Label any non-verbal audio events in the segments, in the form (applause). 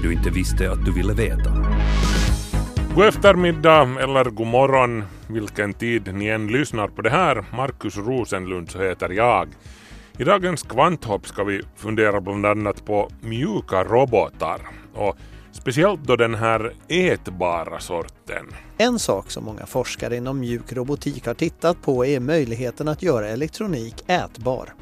Det du inte visste att du ville veta. God eftermiddag eller god morgon, vilken tid ni än lyssnar på det här. Markus Rosenlund så heter jag. I dagens kvanthopp ska vi fundera bland annat på mjuka robotar och speciellt då den här ätbara sorten. En sak som många forskare inom mjuk robotik har tittat på är möjligheten att göra elektronik ätbar.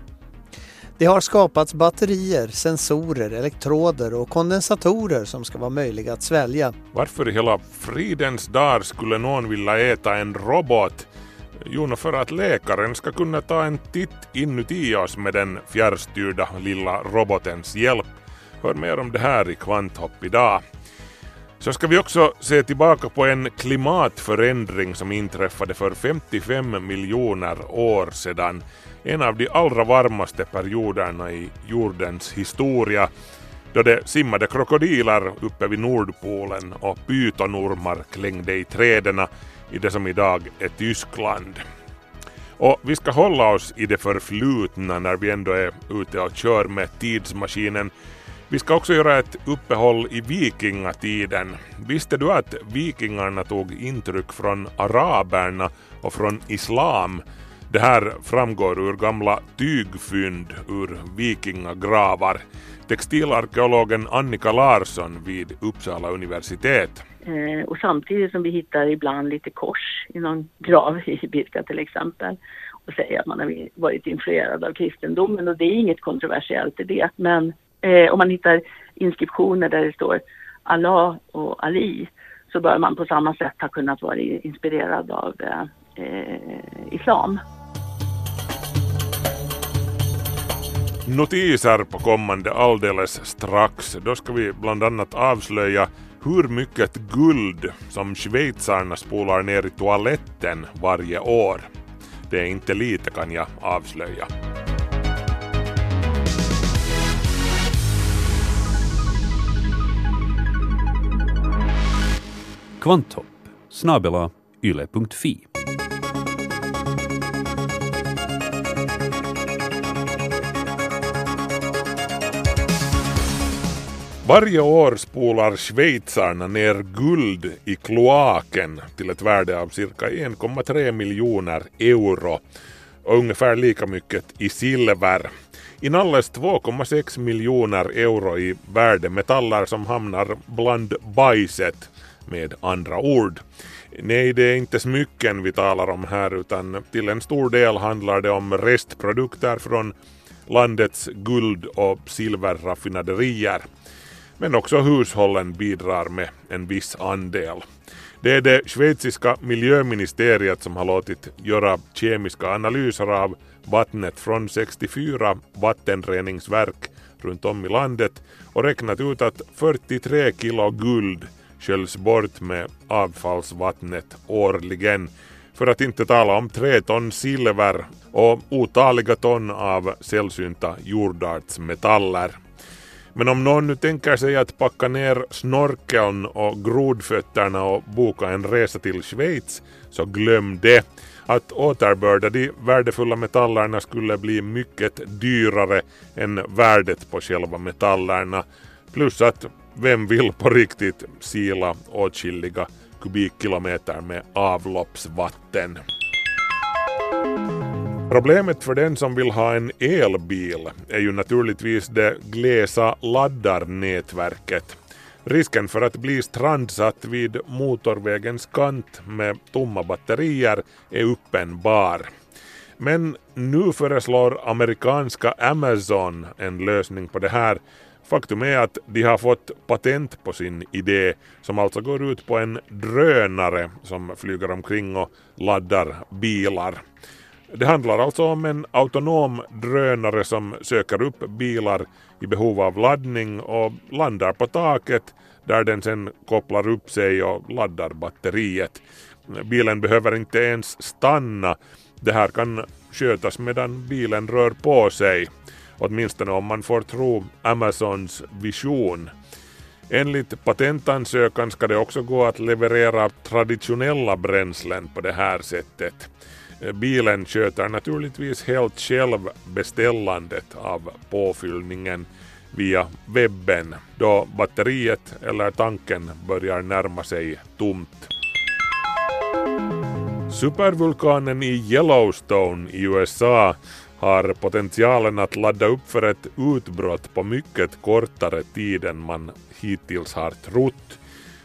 Det har skapats batterier, sensorer, elektroder och kondensatorer som ska vara möjliga att svälja. Varför i hela fridens dar skulle någon vilja äta en robot? Jo, för att läkaren ska kunna ta en titt inuti oss med den fjärrstyrda lilla robotens hjälp. Hör mer om det här i Kvanthopp idag. Så ska vi också se tillbaka på en klimatförändring som inträffade för 55 miljoner år sedan. En av de allra varmaste perioderna i jordens historia då det simmade krokodiler uppe vid Nordpolen och pytonormar klängde i träden i det som idag är Tyskland. Och vi ska hålla oss i det förflutna när vi ändå är ute och kör med tidsmaskinen. Vi ska också göra ett uppehåll i vikingatiden. Visste du att vikingarna tog intryck från araberna och från islam? Det här framgår ur gamla tygfynd ur vikingagravar. Textilarkeologen Annika Larsson vid Uppsala universitet. Eh, och samtidigt som vi hittar ibland lite kors i någon grav i Birka till exempel och säger att man har varit influerad av kristendomen och det är inget kontroversiellt i det. Men eh, om man hittar inskriptioner där det står Allah och Ali så bör man på samma sätt ha kunnat vara inspirerad av eh, eh islam. Notiser på kommande alldeles strax. Då ska vi bland annat avslöja hur mycket guld som schweizarna spolar ner i toaletten varje år. Det är inte lite kan jag avslöja. Kvanthopp snabela yle.fi Varje år spolar schweizarna ner guld i kloaken till ett värde av cirka 1,3 miljoner euro och ungefär lika mycket i silver. Inalles 2,6 miljoner euro i värdemetaller som hamnar bland bajset med andra ord. Nej, det är inte smycken vi talar om här utan till en stor del handlar det om restprodukter från landets guld och silverraffinaderier. Men också hushållen bidrar med en viss andel. Det är det schweiziska miljöministeriet som har låtit göra kemiska analyser av vattnet från 64 vattenreningsverk runt om i landet och räknat ut att 43 kilo guld sköljs bort med avfallsvattnet årligen. För att inte tala om tre ton silver och otaliga ton av sällsynta jordartsmetaller. Men om någon nu tänker sig att packa ner snorkeln och grodfötterna och boka en resa till Schweiz så glöm det. Att återbörda de värdefulla metallerna skulle bli mycket dyrare än värdet på själva metallerna. Plus att vem vill på riktigt sila åtskilliga kubikkilometer med avloppsvatten? Problemet för den som vill ha en elbil är ju naturligtvis det glesa laddarnätverket. Risken för att bli strandsatt vid motorvägens kant med tomma batterier är uppenbar. Men nu föreslår amerikanska Amazon en lösning på det här. Faktum är att de har fått patent på sin idé som alltså går ut på en drönare som flyger omkring och laddar bilar. Det handlar alltså om en autonom drönare som söker upp bilar i behov av laddning och landar på taket där den sen kopplar upp sig och laddar batteriet. Bilen behöver inte ens stanna. Det här kan skötas medan bilen rör på sig. Åtminstone om man får tro Amazons vision. Enligt patentansökan ska det också gå att leverera traditionella bränslen på det här sättet. Eh, bilen sköter naturligtvis helt själv beställandet av påfyllningen via webben då batteriet eller tanken börjar närma sig tomt. Supervulkanen i Yellowstone i USA har potentialen att ladda upp för ett utbrott på mycket kortare tid än man hittills har trott.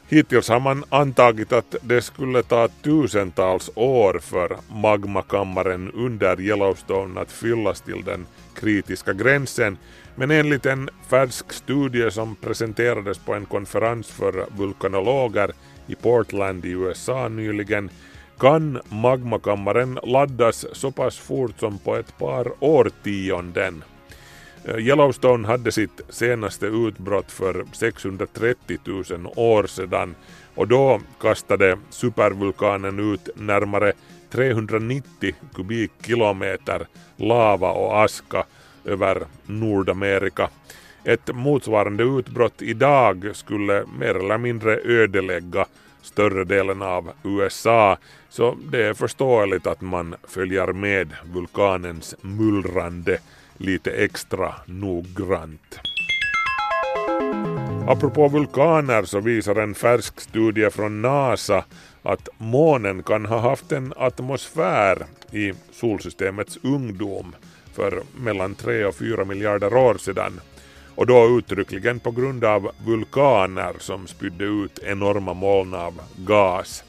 Hittills har man antagit att det skulle ta tusentals år för magmakammaren under Yellowstone att fyllas till den kritiska gränsen men enligt en färsk studie som presenterades på en konferens för vulkanologer i Portland i USA nyligen kan magmakammaren laddas så pass fort som på ett par årtionden. Eh, Yellowstone hade sitt senaste utbrott för 630 000 år sedan och då kastade supervulkanen ut närmare 390 kubikkilometer lava och aska över Nordamerika. Ett motsvarande utbrott idag skulle mer eller mindre ödelägga större delen av USA så det är förståeligt att man följer med vulkanens mullrande lite extra noggrant. Apropå vulkaner så visar en färsk studie från NASA att månen kan ha haft en atmosfär i solsystemets ungdom för mellan 3 och 4 miljarder år sedan och då uttryckligen på grund av vulkaner som spydde ut enorma moln av gas.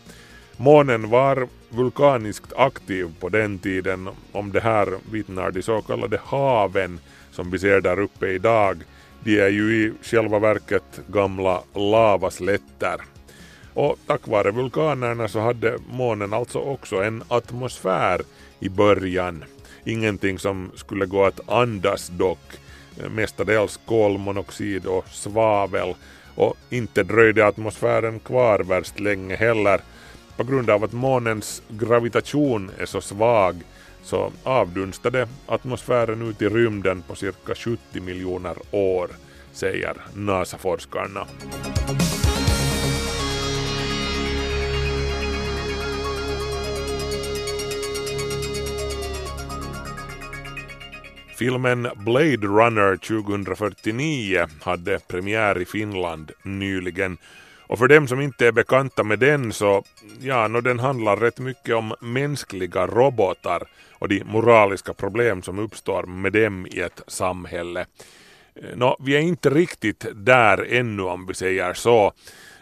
Månen var vulkaniskt aktiv på den tiden, om det här vittnar de så kallade haven som vi ser där uppe idag. De är ju i själva verket gamla lavaslätter. Och tack vare vulkanerna så hade månen alltså också en atmosfär i början. Ingenting som skulle gå att andas dock, mestadels kolmonoxid och svavel och inte dröjde atmosfären kvar värst länge heller. På grund av att månens gravitation är så svag så avdunstade atmosfären ut i rymden på cirka 70 miljoner år, säger NASA-forskarna. Filmen Blade Runner 2049 hade premiär i Finland nyligen och för dem som inte är bekanta med den så, ja, no, den handlar rätt mycket om mänskliga robotar och de moraliska problem som uppstår med dem i ett samhälle. Eh, nå, vi är inte riktigt där ännu om vi säger så.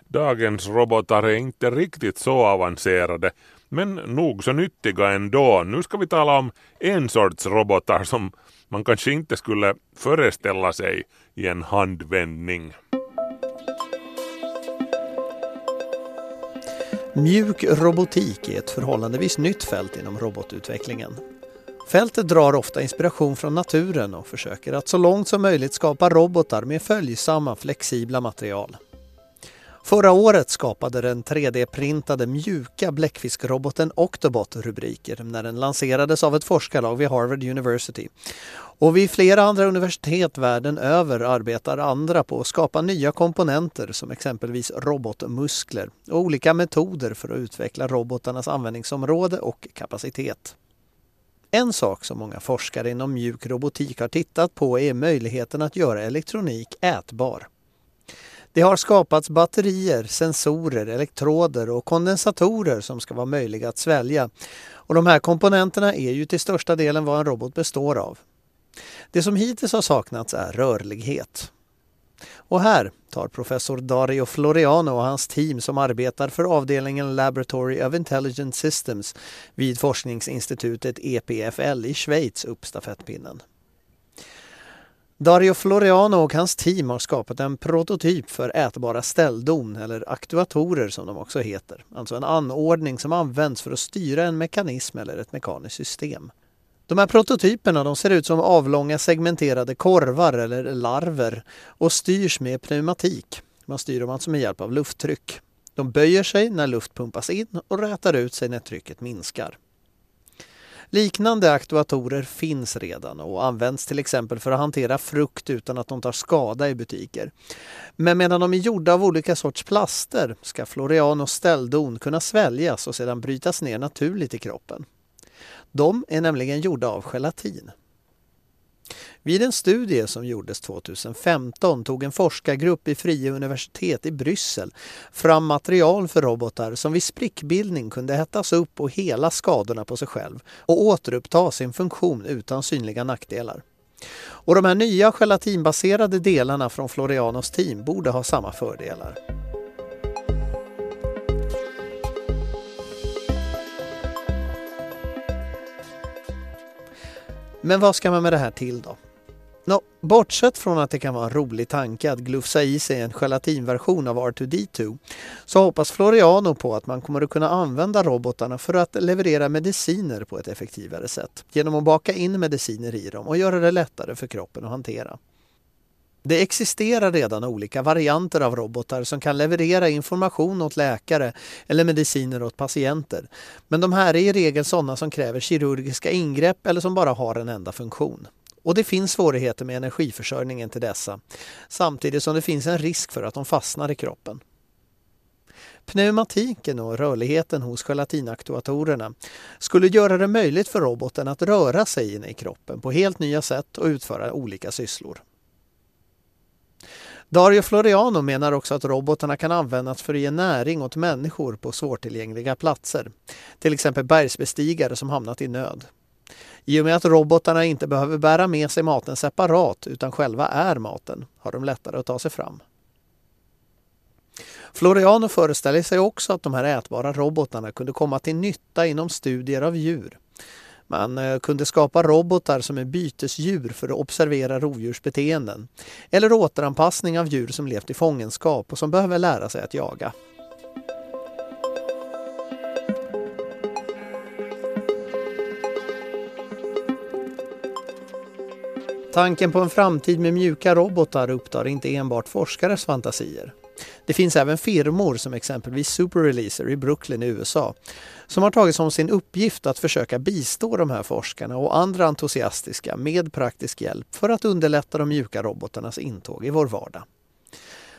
Dagens robotar är inte riktigt så avancerade men nog så nyttiga ändå. Nu ska vi tala om en sorts robotar som man kanske inte skulle föreställa sig i en handvändning. Mjuk robotik är ett förhållandevis nytt fält inom robotutvecklingen. Fältet drar ofta inspiration från naturen och försöker att så långt som möjligt skapa robotar med följsamma, flexibla material. Förra året skapade den 3D-printade mjuka bläckfiskroboten Octobot rubriker när den lanserades av ett forskarlag vid Harvard University. Och vid flera andra universitet världen över arbetar andra på att skapa nya komponenter som exempelvis robotmuskler och olika metoder för att utveckla robotarnas användningsområde och kapacitet. En sak som många forskare inom mjuk robotik har tittat på är möjligheten att göra elektronik ätbar. Det har skapats batterier, sensorer, elektroder och kondensatorer som ska vara möjliga att svälja. Och de här komponenterna är ju till största delen vad en robot består av. Det som hittills har saknats är rörlighet. Och här tar professor Dario Floriano och hans team som arbetar för avdelningen Laboratory of Intelligent Systems vid forskningsinstitutet EPFL i Schweiz upp stafettpinnen. Dario Floriano och hans team har skapat en prototyp för ätbara ställdon eller aktuatorer som de också heter. Alltså en anordning som används för att styra en mekanism eller ett mekaniskt system. De här prototyperna de ser ut som avlånga segmenterade korvar eller larver och styrs med pneumatik. Man styr dem alltså med hjälp av lufttryck. De böjer sig när luft pumpas in och rätar ut sig när trycket minskar. Liknande aktuatorer finns redan och används till exempel för att hantera frukt utan att de tar skada i butiker. Men medan de är gjorda av olika sorts plaster ska Florianos ställdon kunna sväljas och sedan brytas ner naturligt i kroppen. De är nämligen gjorda av gelatin. Vid en studie som gjordes 2015 tog en forskargrupp i Fria universitet i Bryssel fram material för robotar som vid sprickbildning kunde hettas upp och hela skadorna på sig själv och återuppta sin funktion utan synliga nackdelar. Och de här nya gelatinbaserade delarna från Florianos team borde ha samma fördelar. Men vad ska man med det här till då? Nå, bortsett från att det kan vara en rolig tanke att glufsa i sig en gelatinversion av R2D2 så hoppas Floriano på att man kommer att kunna använda robotarna för att leverera mediciner på ett effektivare sätt genom att baka in mediciner i dem och göra det lättare för kroppen att hantera. Det existerar redan olika varianter av robotar som kan leverera information åt läkare eller mediciner åt patienter. Men de här är i regel sådana som kräver kirurgiska ingrepp eller som bara har en enda funktion. Och det finns svårigheter med energiförsörjningen till dessa, samtidigt som det finns en risk för att de fastnar i kroppen. Pneumatiken och rörligheten hos gelatinaktuatorerna skulle göra det möjligt för roboten att röra sig inne i kroppen på helt nya sätt och utföra olika sysslor. Dario Floriano menar också att robotarna kan användas för att ge näring åt människor på svårtillgängliga platser. Till exempel bergsbestigare som hamnat i nöd. I och med att robotarna inte behöver bära med sig maten separat utan själva är maten har de lättare att ta sig fram. Floriano föreställer sig också att de här ätbara robotarna kunde komma till nytta inom studier av djur. Man eh, kunde skapa robotar som är bytesdjur för att observera rovdjursbeteenden. Eller återanpassning av djur som levt i fångenskap och som behöver lära sig att jaga. Tanken på en framtid med mjuka robotar upptar inte enbart forskares fantasier. Det finns även firmor som exempelvis Super Releaser i Brooklyn i USA som har tagit som sin uppgift att försöka bistå de här forskarna och andra entusiastiska med praktisk hjälp för att underlätta de mjuka robotarnas intåg i vår vardag.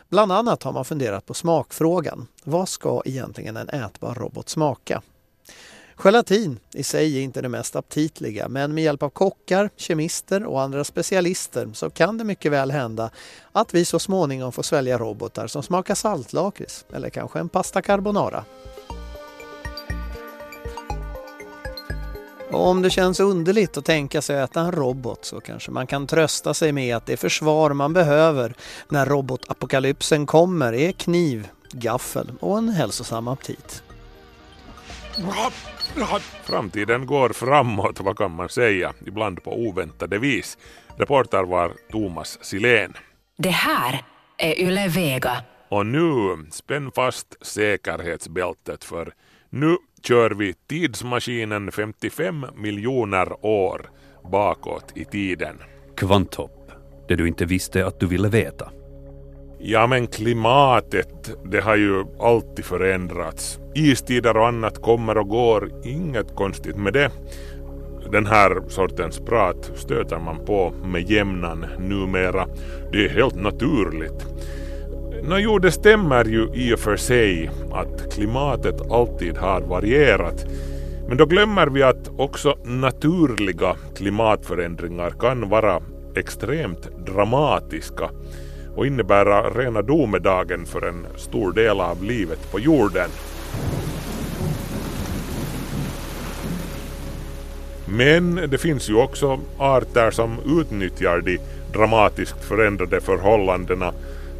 Bland annat har man funderat på smakfrågan. Vad ska egentligen en ätbar robot smaka? Gelatin i sig är inte det mest aptitliga men med hjälp av kockar, kemister och andra specialister så kan det mycket väl hända att vi så småningom får svälja robotar som smakar saltlakrits eller kanske en pasta carbonara. Och om det känns underligt att tänka sig att äta en robot så kanske man kan trösta sig med att det försvar man behöver när robotapokalypsen kommer är kniv, gaffel och en hälsosam aptit. Framtiden går framåt, vad kan man säga, ibland på oväntade vis. Reporter var Thomas Silén. Det här är Yle Vega. Och nu, spänn fast säkerhetsbältet för nu kör vi tidsmaskinen 55 miljoner år bakåt i tiden. Kvanthopp, det du inte visste att du ville veta. Ja men klimatet, det har ju alltid förändrats. Istider och annat kommer och går, inget konstigt med det. Den här sortens prat stöter man på med jämnan numera. Det är helt naturligt. Nå jo, det stämmer ju i och för sig att klimatet alltid har varierat. Men då glömmer vi att också naturliga klimatförändringar kan vara extremt dramatiska och innebära rena domedagen för en stor del av livet på jorden. Men det finns ju också arter som utnyttjar de dramatiskt förändrade förhållandena.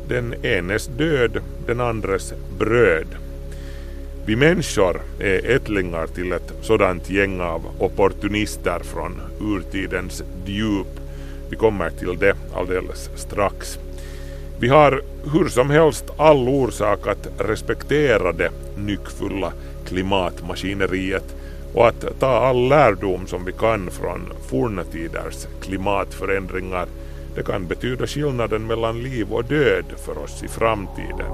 Den enes död, den andres bröd. Vi människor är ättlingar till ett sådant gäng av opportunister från urtidens djup. Vi kommer till det alldeles strax. Vi har hur som helst all orsak att respektera det nyckfulla klimatmaskineriet och att ta all lärdom som vi kan från forna tiders klimatförändringar det kan betyda skillnaden mellan liv och död för oss i framtiden.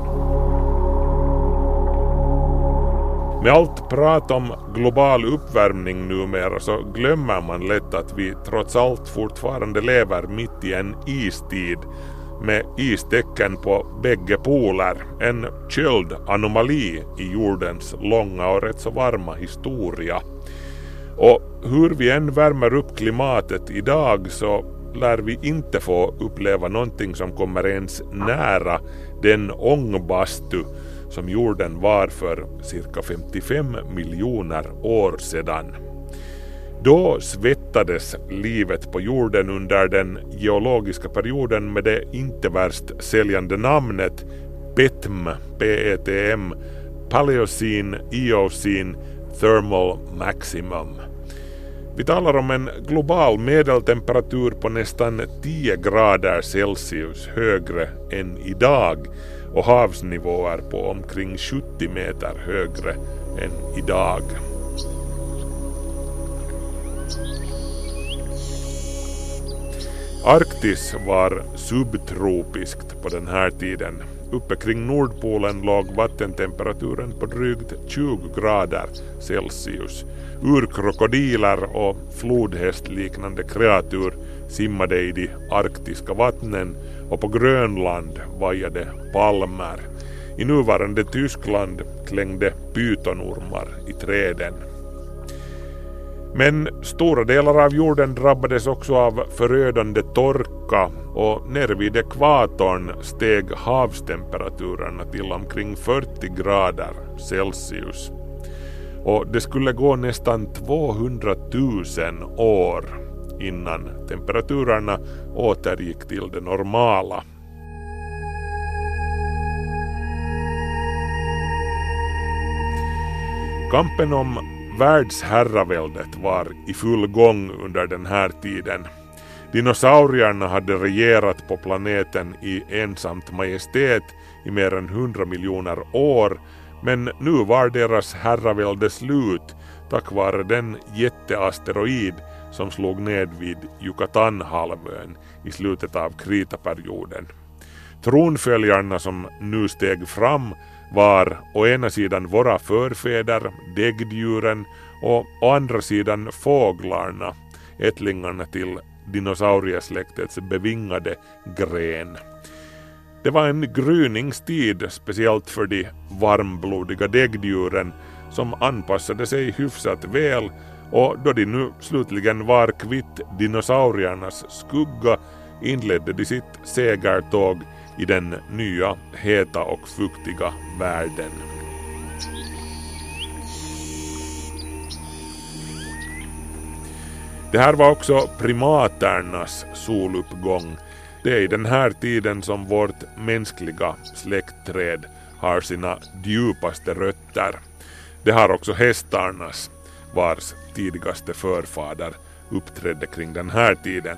Med allt prat om global uppvärmning numera så glömmer man lätt att vi trots allt fortfarande lever mitt i en istid med istecken på bägge poler. En köldanomali i jordens långa och rätt så varma historia. Och hur vi än värmer upp klimatet idag så lär vi inte få uppleva någonting som kommer ens nära den ångbastu som jorden var för cirka 55 miljoner år sedan. Då svettades livet på jorden under den geologiska perioden med det inte värst säljande namnet PETM, PETM, Paleocene Eocene Thermal Maximum. Vi talar om en global medeltemperatur på nästan 10 grader Celsius högre än idag och havsnivåer på omkring 70 meter högre än idag. Arktis var subtropiskt på den här tiden. Uppe kring Nordpolen låg vattentemperaturen på drygt 20 grader Celsius. Urkrokodiler och flodhästliknande kreatur simmade i de arktiska vattnen och på Grönland vajade palmer. I nuvarande Tyskland klängde pytonormar i träden. Men stora delar av jorden drabbades också av förödande torka och nere vid ekvatorn steg havstemperaturerna till omkring 40 grader Celsius. Och det skulle gå nästan 200 000 år innan temperaturerna återgick till det normala. Kampen om världsherraväldet var i full gång under den här tiden. Dinosaurierna hade regerat på planeten i ensamt majestät i mer än 100 miljoner år men nu var deras herravälde slut tack vare den jätteasteroid som slog ned vid Yucatanhalvön i slutet av kritaperioden. Tronföljarna som nu steg fram var å ena sidan våra förfäder, däggdjuren och å andra sidan fåglarna, ättlingarna till dinosauriesläktets bevingade gren. Det var en gryningstid speciellt för de varmblodiga däggdjuren som anpassade sig hyfsat väl och då de nu slutligen var kvitt dinosauriernas skugga inledde de sitt segertåg i den nya heta och fuktiga världen. Det här var också primaternas soluppgång. Det är i den här tiden som vårt mänskliga släktträd har sina djupaste rötter. Det har också hästarnas, vars tidigaste förfader uppträdde kring den här tiden.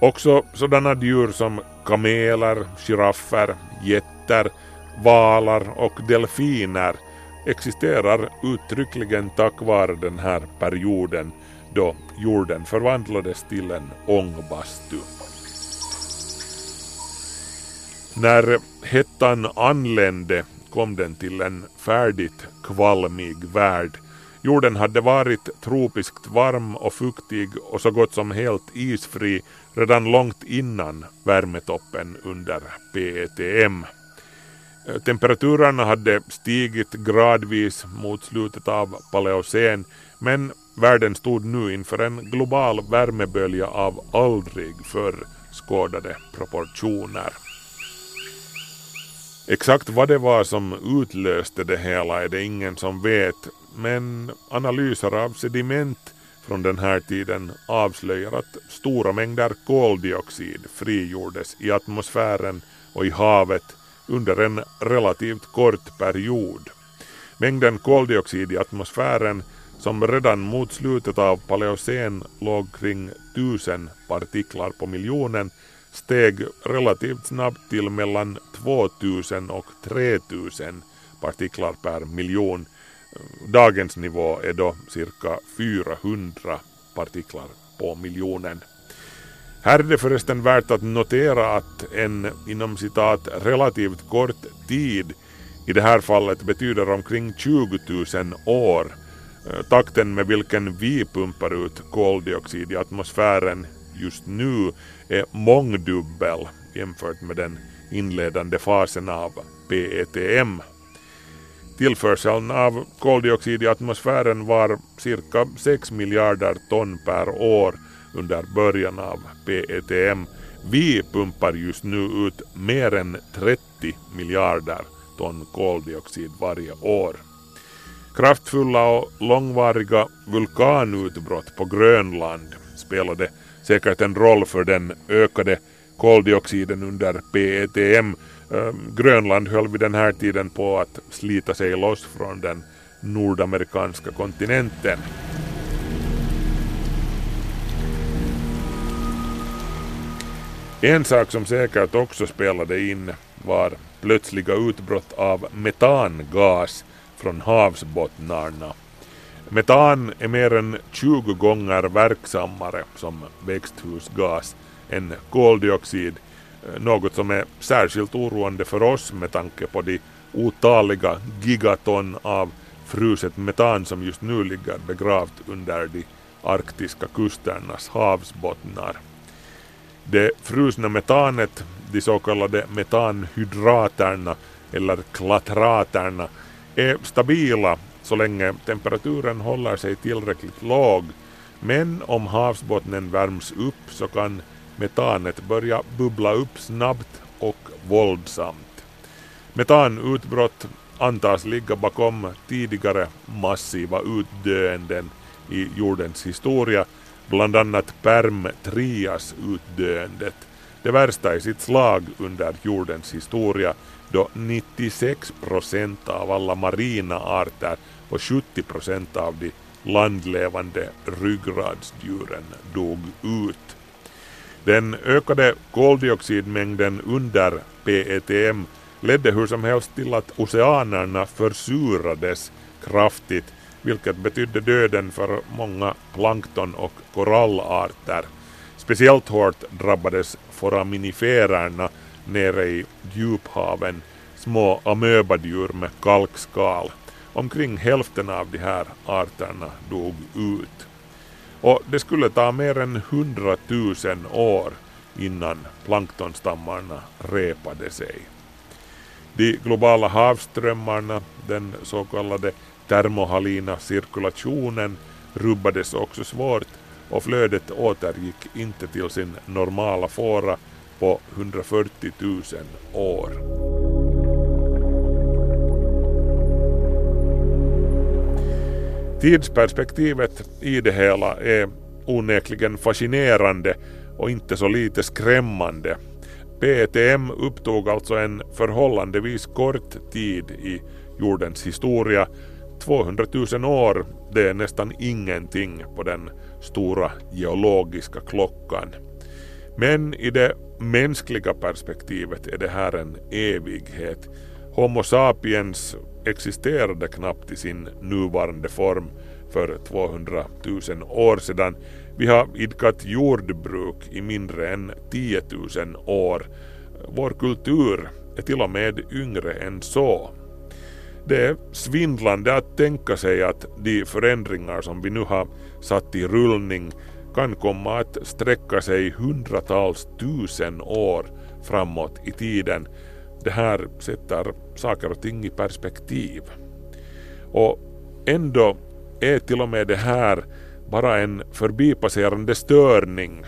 Också sådana djur som kameler, giraffer, getter, valar och delfiner existerar uttryckligen tack vare den här perioden då jorden förvandlades till en ångbastu. När hettan anlände kom den till en färdigt kvalmig värld. Jorden hade varit tropiskt varm och fuktig och så gott som helt isfri redan långt innan värmetoppen under PETM. Temperaturerna hade stigit gradvis mot slutet av paleocen men världen stod nu inför en global värmebölja av aldrig förr skådade proportioner. Exakt vad det var som utlöste det hela är det ingen som vet men analyser av sediment från den här tiden avslöjar att stora mängder koldioxid frigjordes i atmosfären och i havet under en relativt kort period. Mängden koldioxid i atmosfären som redan mot slutet av paleocen låg kring 1000 partiklar på miljonen steg relativt snabbt till mellan 2000 och 3000 partiklar per miljon Dagens nivå är då cirka 400 partiklar på miljonen. Här är det förresten värt att notera att en inom citat relativt kort tid i det här fallet betyder omkring 20 000 år. Eh, takten med vilken vi pumpar ut koldioxid i atmosfären just nu är mångdubbel jämfört med den inledande fasen av PETM. Tillförseln av koldioxid i atmosfären var cirka 6 miljarder ton per år under början av PETM. Vi pumpar just nu ut mer än 30 miljarder ton koldioxid varje år. Kraftfulla och långvariga vulkanutbrott på Grönland spelade säkert en roll för den ökade koldioxiden under PETM. Ehm, Grönland höll vid den här tiden på att slita sig loss från den nordamerikanska kontinenten. En sak som säkert också spelade in var plötsliga utbrott av metangas från havsbottnarna. Metan är mer än 20 gånger verksammare som växthusgas än koldioxid, Eh, något som är särskilt oroande för oss med tanke på de otaliga gigaton av fruset metan som just nu ligger begravt under de arktiska kusternas havsbottnar. Det frusna metanet, de så kallade metanhydraterna eller klatraterna, är stabila så länge temperaturen håller sig tillräckligt låg. Men om havsbottnen värms upp så kan metanet börja bubbla upp snabbt och våldsamt. Metanutbrott antas ligga bakom tidigare massiva utdöenden i jordens historia, bland annat Perm-Trias-utdöendet, det värsta i sitt slag under jordens historia då 96 procent av alla marina arter och 70 procent av de landlevande ryggradsdjuren dog ut. Den ökade koldioxidmängden under PETM ledde hur som helst till att oceanerna försurades kraftigt vilket betydde döden för många plankton och korallarter. Speciellt hårt drabbades foraminifererna nere i djuphaven, små amöbadjur med kalkskal. Omkring hälften av de här arterna dog ut. Och det skulle ta mer än 100 000 år innan planktonstammarna repade sig. De globala havsströmmarna, den så kallade termohalina cirkulationen, rubbades också svårt och flödet återgick inte till sin normala fåra på 140 000 år. Tidsperspektivet i det hela är onekligen fascinerande och inte så lite skrämmande. PTM upptog alltså en förhållandevis kort tid i jordens historia. 200 000 år, det är nästan ingenting på den stora geologiska klockan. Men i det mänskliga perspektivet är det här en evighet. Homo sapiens existerade knappt i sin nuvarande form för 200 000 år sedan. Vi har idkat jordbruk i mindre än 10 000 år. Vår kultur är till och med yngre än så. Det är svindlande att tänka sig att de förändringar som vi nu har satt i rullning kan komma att sträcka sig hundratals tusen år framåt i tiden. Det här sätter saker och ting i perspektiv. Och ändå är till och med det här bara en förbipasserande störning,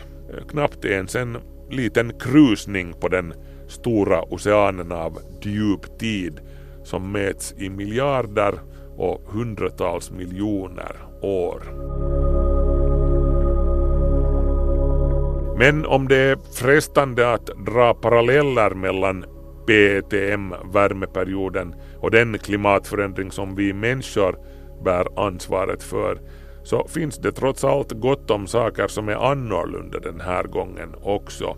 knappt ens en liten krusning på den stora oceanen av djup tid som mäts i miljarder och hundratals miljoner år. Men om det är frestande att dra paralleller mellan PETM-värmeperioden och den klimatförändring som vi människor bär ansvaret för så finns det trots allt gott om saker som är annorlunda den här gången också.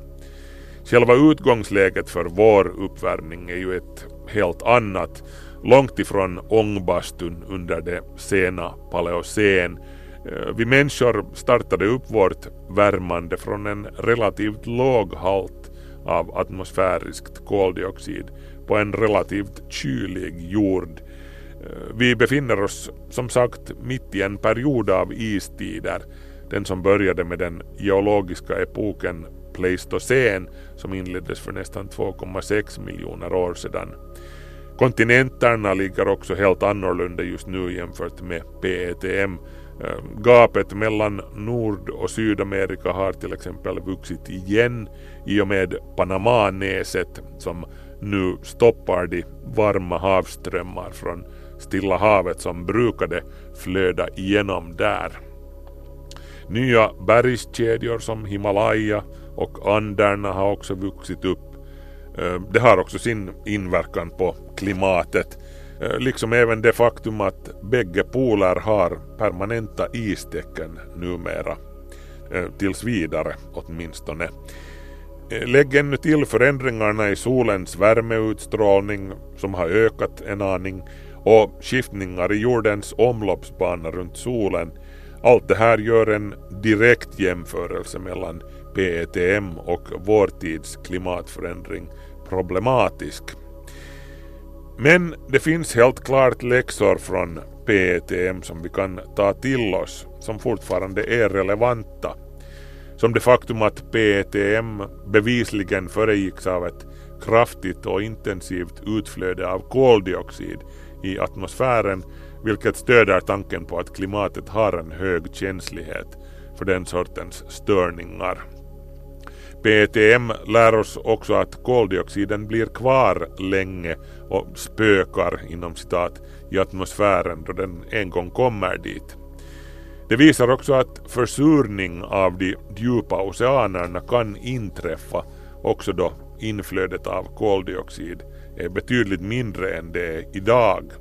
Själva utgångsläget för vår uppvärmning är ju ett helt annat långt ifrån ångbastun under det sena paleocen. Eh, vi människor startade upp vårt värmande från en relativt låg halt av atmosfäriskt koldioxid på en relativt kylig jord. Eh, vi befinner oss som sagt mitt i en period av istider, den som började med den geologiska epoken Pleistocen som inleddes för nästan 2,6 miljoner år sedan. Kontinenterna ligger också helt annorlunda just nu jämfört med PETM. Ehm, gapet mellan Nord och Sydamerika har till exempel vuxit igen i och med Panamanäset som nu stoppar de varma havsströmmar från Stilla havet som brukade flöda igenom där. Nya bergskedjor som Himalaya och Anderna har också vuxit upp. Ehm, det har också sin inverkan på klimatet. Eh, liksom även det faktum att bägge poler har permanenta istecken numera. Eh, tills vidare åtminstone. Eh, lägg ännu till förändringarna i solens värmeutstrålning som har ökat en aning och skiftningar i jordens omloppsbana runt solen. Allt det här gör en direkt jämförelse mellan PETM och vår tids klimatförändring problematisk. Men det finns helt klart läxor från PETM som vi kan ta till oss som fortfarande är relevanta. Som det faktum att PETM bevisligen föregicks av ett kraftigt och intensivt utflöde av koldioxid i atmosfären vilket stöder tanken på att klimatet har en hög känslighet för den sortens störningar. PETM lär oss också att koldioxiden blir kvar länge och spökar inom citat i atmosfären då den en gång kommer dit. Det visar också att försurning av de djupa oceanerna kan inträffa också då inflödet av koldioxid är betydligt mindre än det är idag.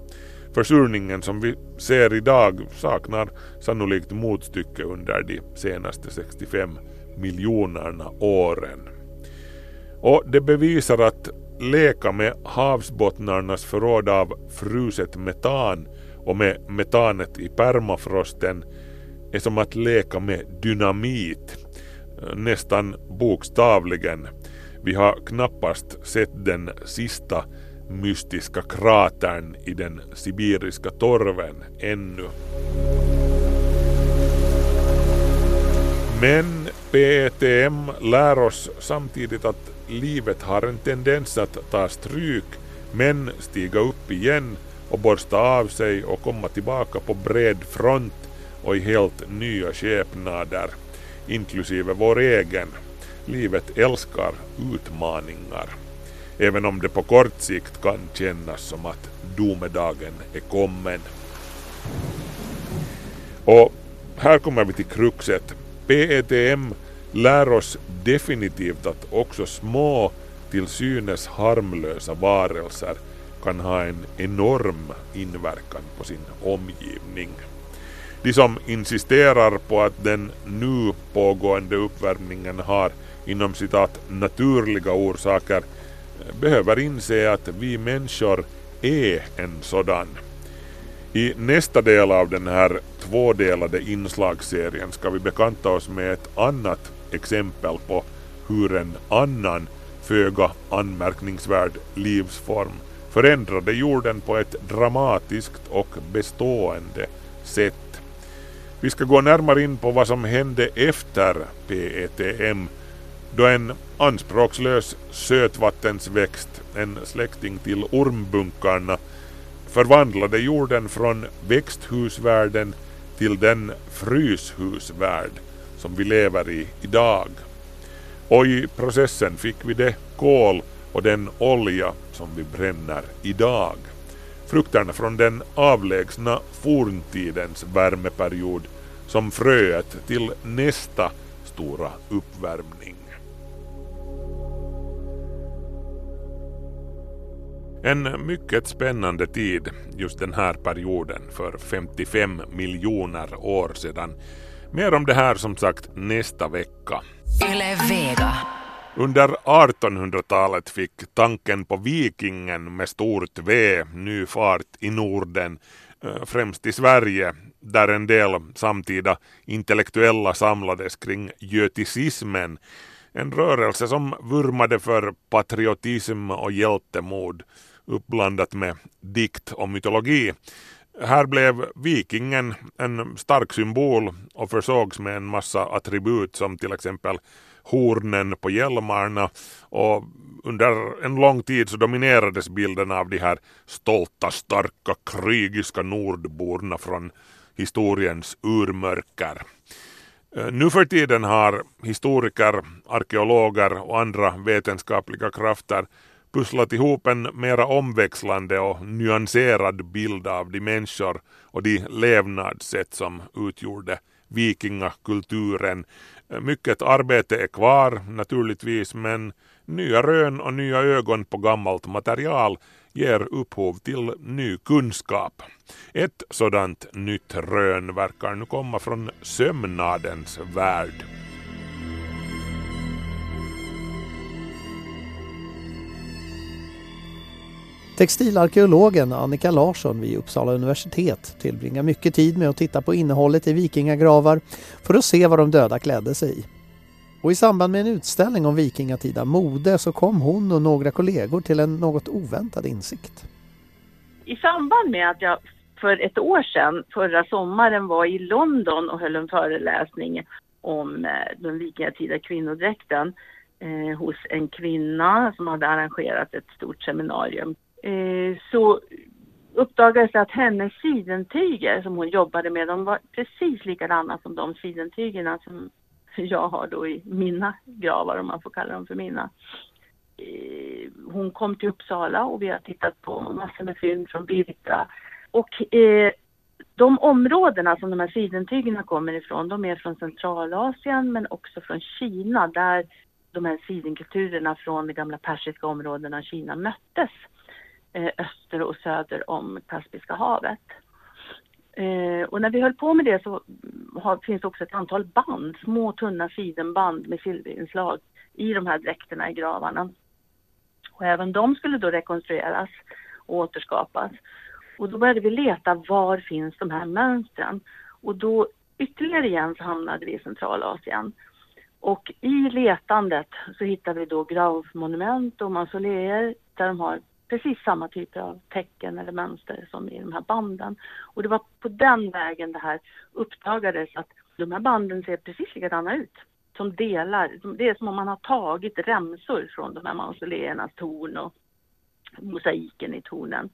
Försurningen som vi ser idag saknar sannolikt motstycke under de senaste 65 miljonerna åren. Och det bevisar att leka med havsbottnarnas förråd av fruset metan och med metanet i permafrosten är som att leka med dynamit, nästan bokstavligen. Vi har knappast sett den sista mystiska kratern i den sibiriska torven ännu. Men PETM lär oss samtidigt att livet har en tendens att ta stryk men stiga upp igen och borsta av sig och komma tillbaka på bred front och i helt nya skepnader, inklusive vår egen. Livet älskar utmaningar, även om det på kort sikt kan kännas som att domedagen är kommen. Och här kommer vi till kruxet. PETM lär oss definitivt att också små till synes harmlösa varelser kan ha en enorm inverkan på sin omgivning. De som insisterar på att den nu pågående uppvärmningen har inom citat naturliga orsaker behöver inse att vi människor är en sådan. I nästa del av den här tvådelade inslagsserien ska vi bekanta oss med ett annat exempel på hur en annan föga anmärkningsvärd livsform förändrade jorden på ett dramatiskt och bestående sätt. Vi ska gå närmare in på vad som hände efter PETM då en anspråkslös sötvattensväxt, en släkting till ormbunkarna, förvandlade jorden från växthusvärlden till den fryshusvärld som vi lever i idag. Och i processen fick vi det kol och den olja som vi bränner idag. Frukterna från den avlägsna forntidens värmeperiod som fröet till nästa stora uppvärmning. En mycket spännande tid just den här perioden för 55 miljoner år sedan. Mer om det här som sagt nästa vecka. Yle Vega. Under 1800-talet fick tanken på vikingen med stort V ny fart i Norden, eh, främst i Sverige, där en del samtida intellektuella samlades kring göticismen, en rörelse som vurmade för patriotism och hjältemod uppblandat med dikt och mytologi. Här blev vikingen en stark symbol och försågs med en massa attribut som till exempel hornen på hjälmarna och under en lång tid så dominerades bilden av de här stolta, starka, krigiska nordborna från historiens urmörker. Eh, nu för tiden har historiker, arkeologer och andra vetenskapliga krafter pusslat ihop en mera omväxlande och nyanserad bild av de människor och de levnadssätt som utgjorde vikingakulturen. Mycket arbete är kvar naturligtvis men nya rön och nya ögon på gammalt material ger upphov till ny kunskap. Ett sådant nytt rön verkar nu komma från sömnadens värld. Textilarkeologen Annika Larsson vid Uppsala universitet tillbringar mycket tid med att titta på innehållet i vikingagravar för att se vad de döda klädde sig i. Och i samband med en utställning om vikingatida mode så kom hon och några kollegor till en något oväntad insikt. I samband med att jag för ett år sedan, förra sommaren, var i London och höll en föreläsning om eh, den vikingatida kvinnodräkten eh, hos en kvinna som hade arrangerat ett stort seminarium Eh, så uppdagades det att hennes sidentyger som hon jobbade med, de var precis likadana som de sidentygerna som jag har då i mina gravar, om man får kalla dem för mina. Eh, hon kom till Uppsala och vi har tittat på massor med fynd från Birka. Och eh, de områdena som de här sidentygerna kommer ifrån, de är från Centralasien men också från Kina där de här sidenkulturerna från de gamla persiska områdena i Kina möttes Eh, öster och söder om Kaspiska havet. Eh, och när vi höll på med det så har, finns det också ett antal band, små tunna sidenband med silverinslag i de här dräkterna i gravarna. Och även de skulle då rekonstrueras och återskapas. Och då började vi leta var finns de här mönstren? Och då ytterligare igen så hamnade vi i Centralasien. Och i letandet så hittade vi då gravmonument och mausoleer där de har precis samma typer av tecken eller mönster som i de här banden. Och det var på den vägen det här uppdagades att de här banden ser precis likadana ut. Som delar, det är som om man har tagit remsor från de här mausoleernas torn och mosaiken i tornen.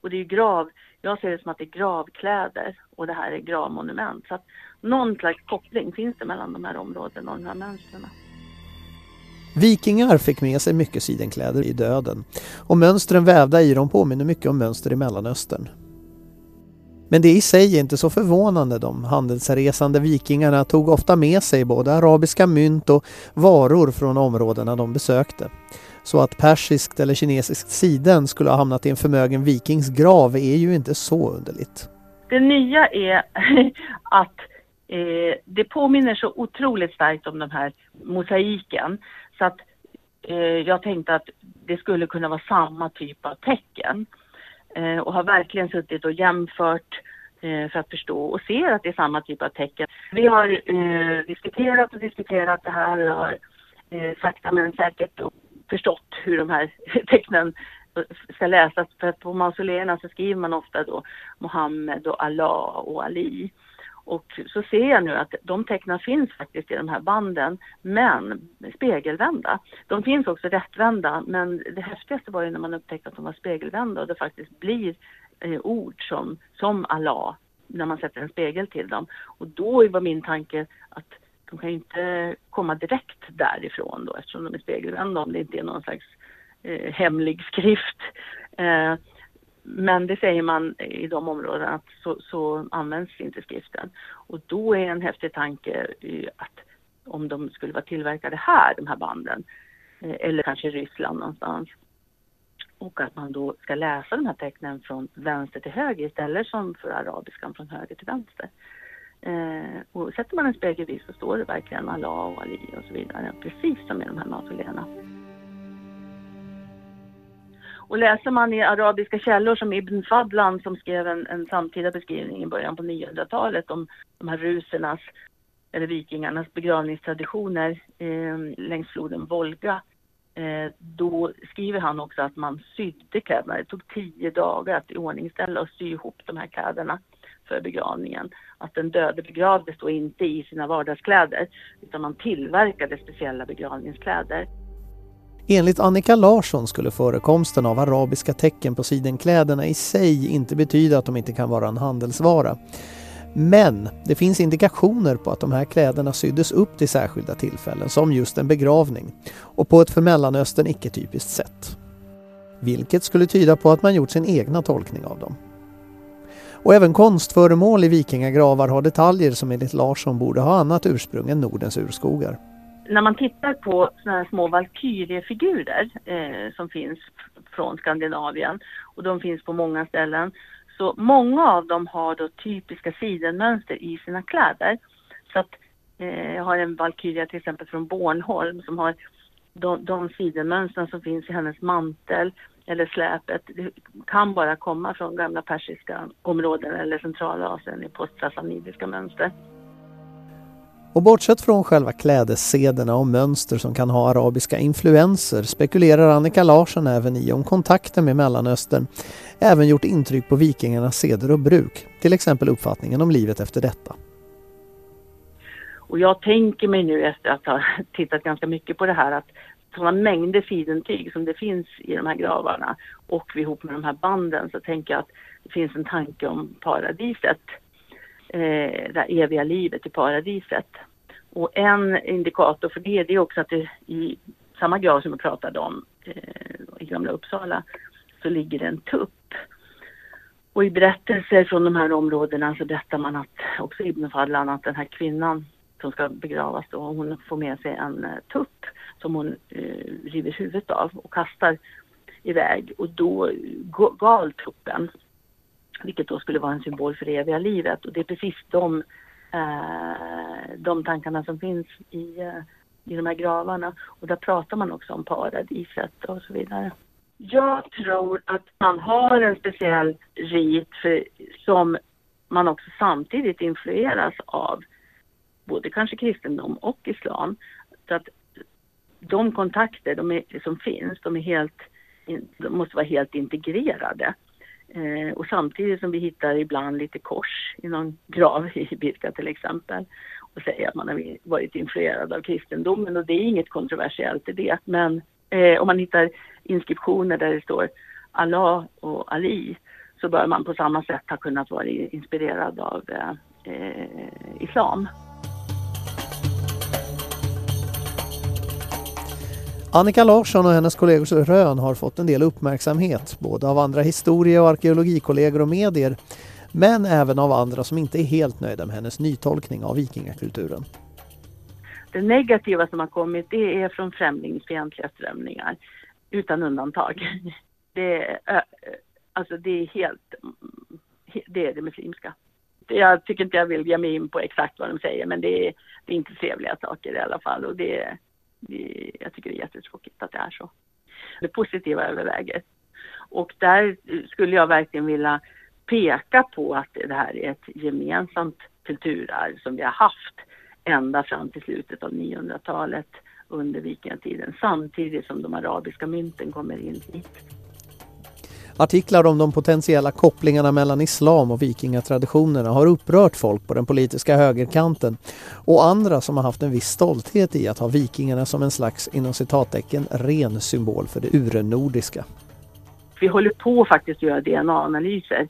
Och det är grav, jag ser det som att det är gravkläder och det här är gravmonument. Så att någon slags koppling finns det mellan de här områdena och de här mönstren. Vikingar fick med sig mycket sidenkläder i döden och mönstren vävda i dem påminner mycket om mönster i Mellanöstern. Men det i sig är inte så förvånande. De handelsresande vikingarna tog ofta med sig både arabiska mynt och varor från områdena de besökte. Så att persiskt eller kinesiskt siden skulle ha hamnat i en förmögen vikings grav är ju inte så underligt. Det nya är (laughs) att eh, det påminner så otroligt starkt om den här mosaiken så att eh, jag tänkte att det skulle kunna vara samma typ av tecken. Eh, och har verkligen suttit och jämfört eh, för att förstå och ser att det är samma typ av tecken. Vi har eh, diskuterat och diskuterat det här och har eh, sakta men säkert förstått hur de här (laughs) tecknen ska läsas. För att på mausoleerna så skriver man ofta då Mohammed och Allah och Ali. Och så ser jag nu att de tecknen finns faktiskt i de här banden, men spegelvända. De finns också rättvända, men det häftigaste var ju när man upptäckte att de var spegelvända och det faktiskt blir eh, ord som, som Allah när man sätter en spegel till dem. Och då var min tanke att de kan ju inte komma direkt därifrån då eftersom de är spegelvända om det inte är någon slags eh, hemlig skrift. Eh, men det säger man i de områdena att så, så, används inte skriften. Och då är en häftig tanke att om de skulle vara tillverkade här, de här banden, eh, eller kanske i Ryssland någonstans, och att man då ska läsa de här tecknen från vänster till höger istället som för arabiskan från höger till vänster. Eh, och sätter man en spegelbild så står det verkligen Allah och Ali och så vidare, precis som i de här mausoleerna. Och läser man i arabiska källor som Ibn Fadlan som skrev en, en samtida beskrivning i början på 900-talet om de här rusernas, eller vikingarnas begravningstraditioner eh, längs floden Volga. Eh, då skriver han också att man sydde kläderna. Det tog tio dagar att iordningställa och sy ihop de här kläderna för begravningen. Att den döde begravdes då inte i sina vardagskläder utan man tillverkade speciella begravningskläder. Enligt Annika Larsson skulle förekomsten av arabiska tecken på sidenkläderna i sig inte betyda att de inte kan vara en handelsvara. Men det finns indikationer på att de här kläderna syddes upp till särskilda tillfällen, som just en begravning, och på ett för Mellanöstern icke-typiskt sätt. Vilket skulle tyda på att man gjort sin egna tolkning av dem. Och även konstföremål i vikingagravar har detaljer som enligt Larsson borde ha annat ursprung än Nordens urskogar när man tittar på såna här små valkyriefigurer eh, som finns från Skandinavien och de finns på många ställen. Så många av dem har då typiska sidenmönster i sina kläder. Så att eh, jag har en valkyria till exempel från Bornholm som har de, de sidenmönstren som finns i hennes mantel eller släpet. Det kan bara komma från gamla persiska områden eller centralasien i postsassanidiska mönster. Och bortsett från själva klädessederna och mönster som kan ha arabiska influenser spekulerar Annika Larsson även i om kontakten med Mellanöstern även gjort intryck på vikingarnas seder och bruk, till exempel uppfattningen om livet efter detta. Och jag tänker mig nu efter att ha (laughs) tittat ganska mycket på det här att sådana mängder sidentyg som det finns i de här gravarna och ihop med de här banden så tänker jag att det finns en tanke om paradiset eh, det eviga livet i paradiset. Och en indikator för det, det är också att det i samma grav som vi pratade om eh, i Gamla Uppsala så ligger det en tupp. Och i berättelser från de här områdena så berättar man att, också Ibn Fadlan, att den här kvinnan som ska begravas då, hon får med sig en eh, tupp som hon eh, river huvudet av och kastar iväg och då eh, gal tuppen vilket då skulle vara en symbol för det eviga livet. Och det är precis de, eh, de tankarna som finns i, eh, i de här gravarna. Och där pratar man också om paradiset och så vidare. Jag tror att man har en speciell rit för, som man också samtidigt influeras av både kanske kristendom och islam. Så att de kontakter de är, som finns, de, är helt, de måste vara helt integrerade. Eh, och samtidigt som vi hittar ibland lite kors i någon grav i Birka till exempel och säger att man har varit influerad av kristendomen och det är inget kontroversiellt i det. Men eh, om man hittar inskriptioner där det står Allah och Ali så bör man på samma sätt ha kunnat vara inspirerad av eh, eh islam. Annika Larsson och hennes kollegors rön har fått en del uppmärksamhet, både av andra historie och arkeologikollegor och medier, men även av andra som inte är helt nöjda med hennes nytolkning av vikingakulturen. Det negativa som har kommit det är från främlingsfientliga strömningar, utan undantag. (laughs) Det är, alltså det är helt, mm, det är det muslimska. Jag tycker inte jag vill ge mig in på exakt vad de säger men det är, det är inte trevliga saker i alla fall och det jag tycker det är jättetråkigt att det är så. Det positiva överväger. Och där skulle jag verkligen vilja peka på att det här är ett gemensamt kulturarv som vi har haft ända fram till slutet av 900-talet under vikingatiden samtidigt som de arabiska mynten kommer in hit. Artiklar om de potentiella kopplingarna mellan islam och vikingatraditionerna har upprört folk på den politiska högerkanten och andra som har haft en viss stolthet i att ha vikingarna som en slags inom citattecken ren symbol för det urnordiska. Vi håller på faktiskt att göra DNA-analyser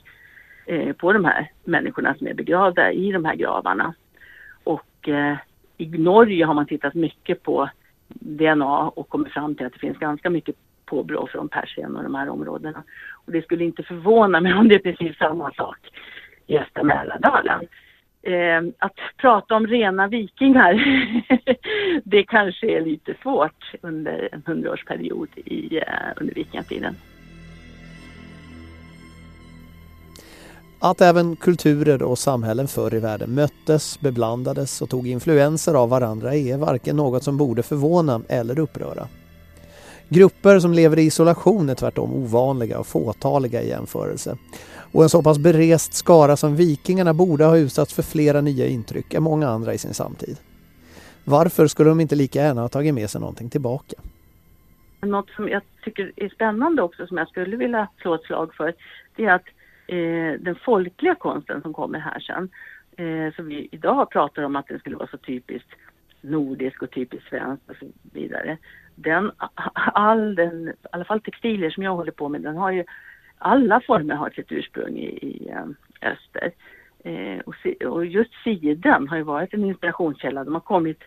eh, på de här människorna som är begravda i de här gravarna. Och eh, i Norge har man tittat mycket på DNA och kommit fram till att det finns ganska mycket påbrå från Persien och de här områdena. Och det skulle inte förvåna mig om det är precis samma sak i östra Mälardalen. Eh, att prata om rena vikingar, (laughs) det kanske är lite svårt under en hundraårsperiod i, eh, under vikingatiden. Att även kulturer och samhällen förr i världen möttes, beblandades och tog influenser av varandra är varken något som borde förvåna eller uppröra. Grupper som lever i isolation är tvärtom ovanliga och fåtaliga i jämförelse. Och en så pass berest skara som vikingarna borde ha utsatts för flera nya intryck än många andra i sin samtid. Varför skulle de inte lika gärna ha tagit med sig någonting tillbaka? Något som jag tycker är spännande också som jag skulle vilja slå ett slag för det är att eh, den folkliga konsten som kommer här sen eh, som vi idag pratar om att den skulle vara så typiskt nordisk och typiskt svensk och så vidare. Den, all den, i alla fall textilier som jag håller på med, den har ju alla former har sitt ursprung i, i eh, öster. Eh, och, och just siden har ju varit en inspirationskälla. De har kommit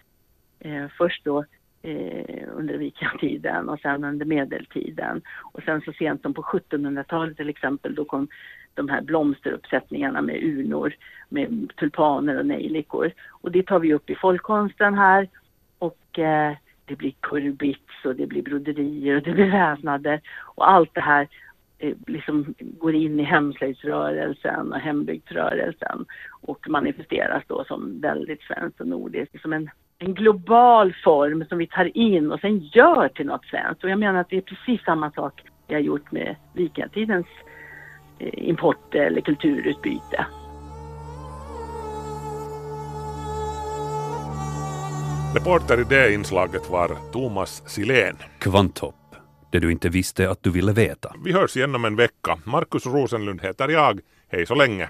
eh, först då eh, under vikingatiden och sen under medeltiden. Och sen så sent som på 1700-talet till exempel då kom de här blomsteruppsättningarna med urnor med tulpaner och nejlikor. Och det tar vi upp i folkkonsten här och eh, det blir kurbits och det blir broderier och det blir vävnader och allt det här eh, liksom går in i hemslöjdsrörelsen och hembygdsrörelsen och manifesteras då som väldigt svenskt och nordiskt, som en, en global form som vi tar in och sen gör till något svenskt. Och jag menar att det är precis samma sak vi har gjort med vikingatidens eh, import eller kulturutbyte. Reporter i det inslaget var Thomas Silén. Kvanthopp. Det du inte visste att du ville veta. Vi hörs igen om en vecka. Markus Rosenlund heter jag. Hej så länge.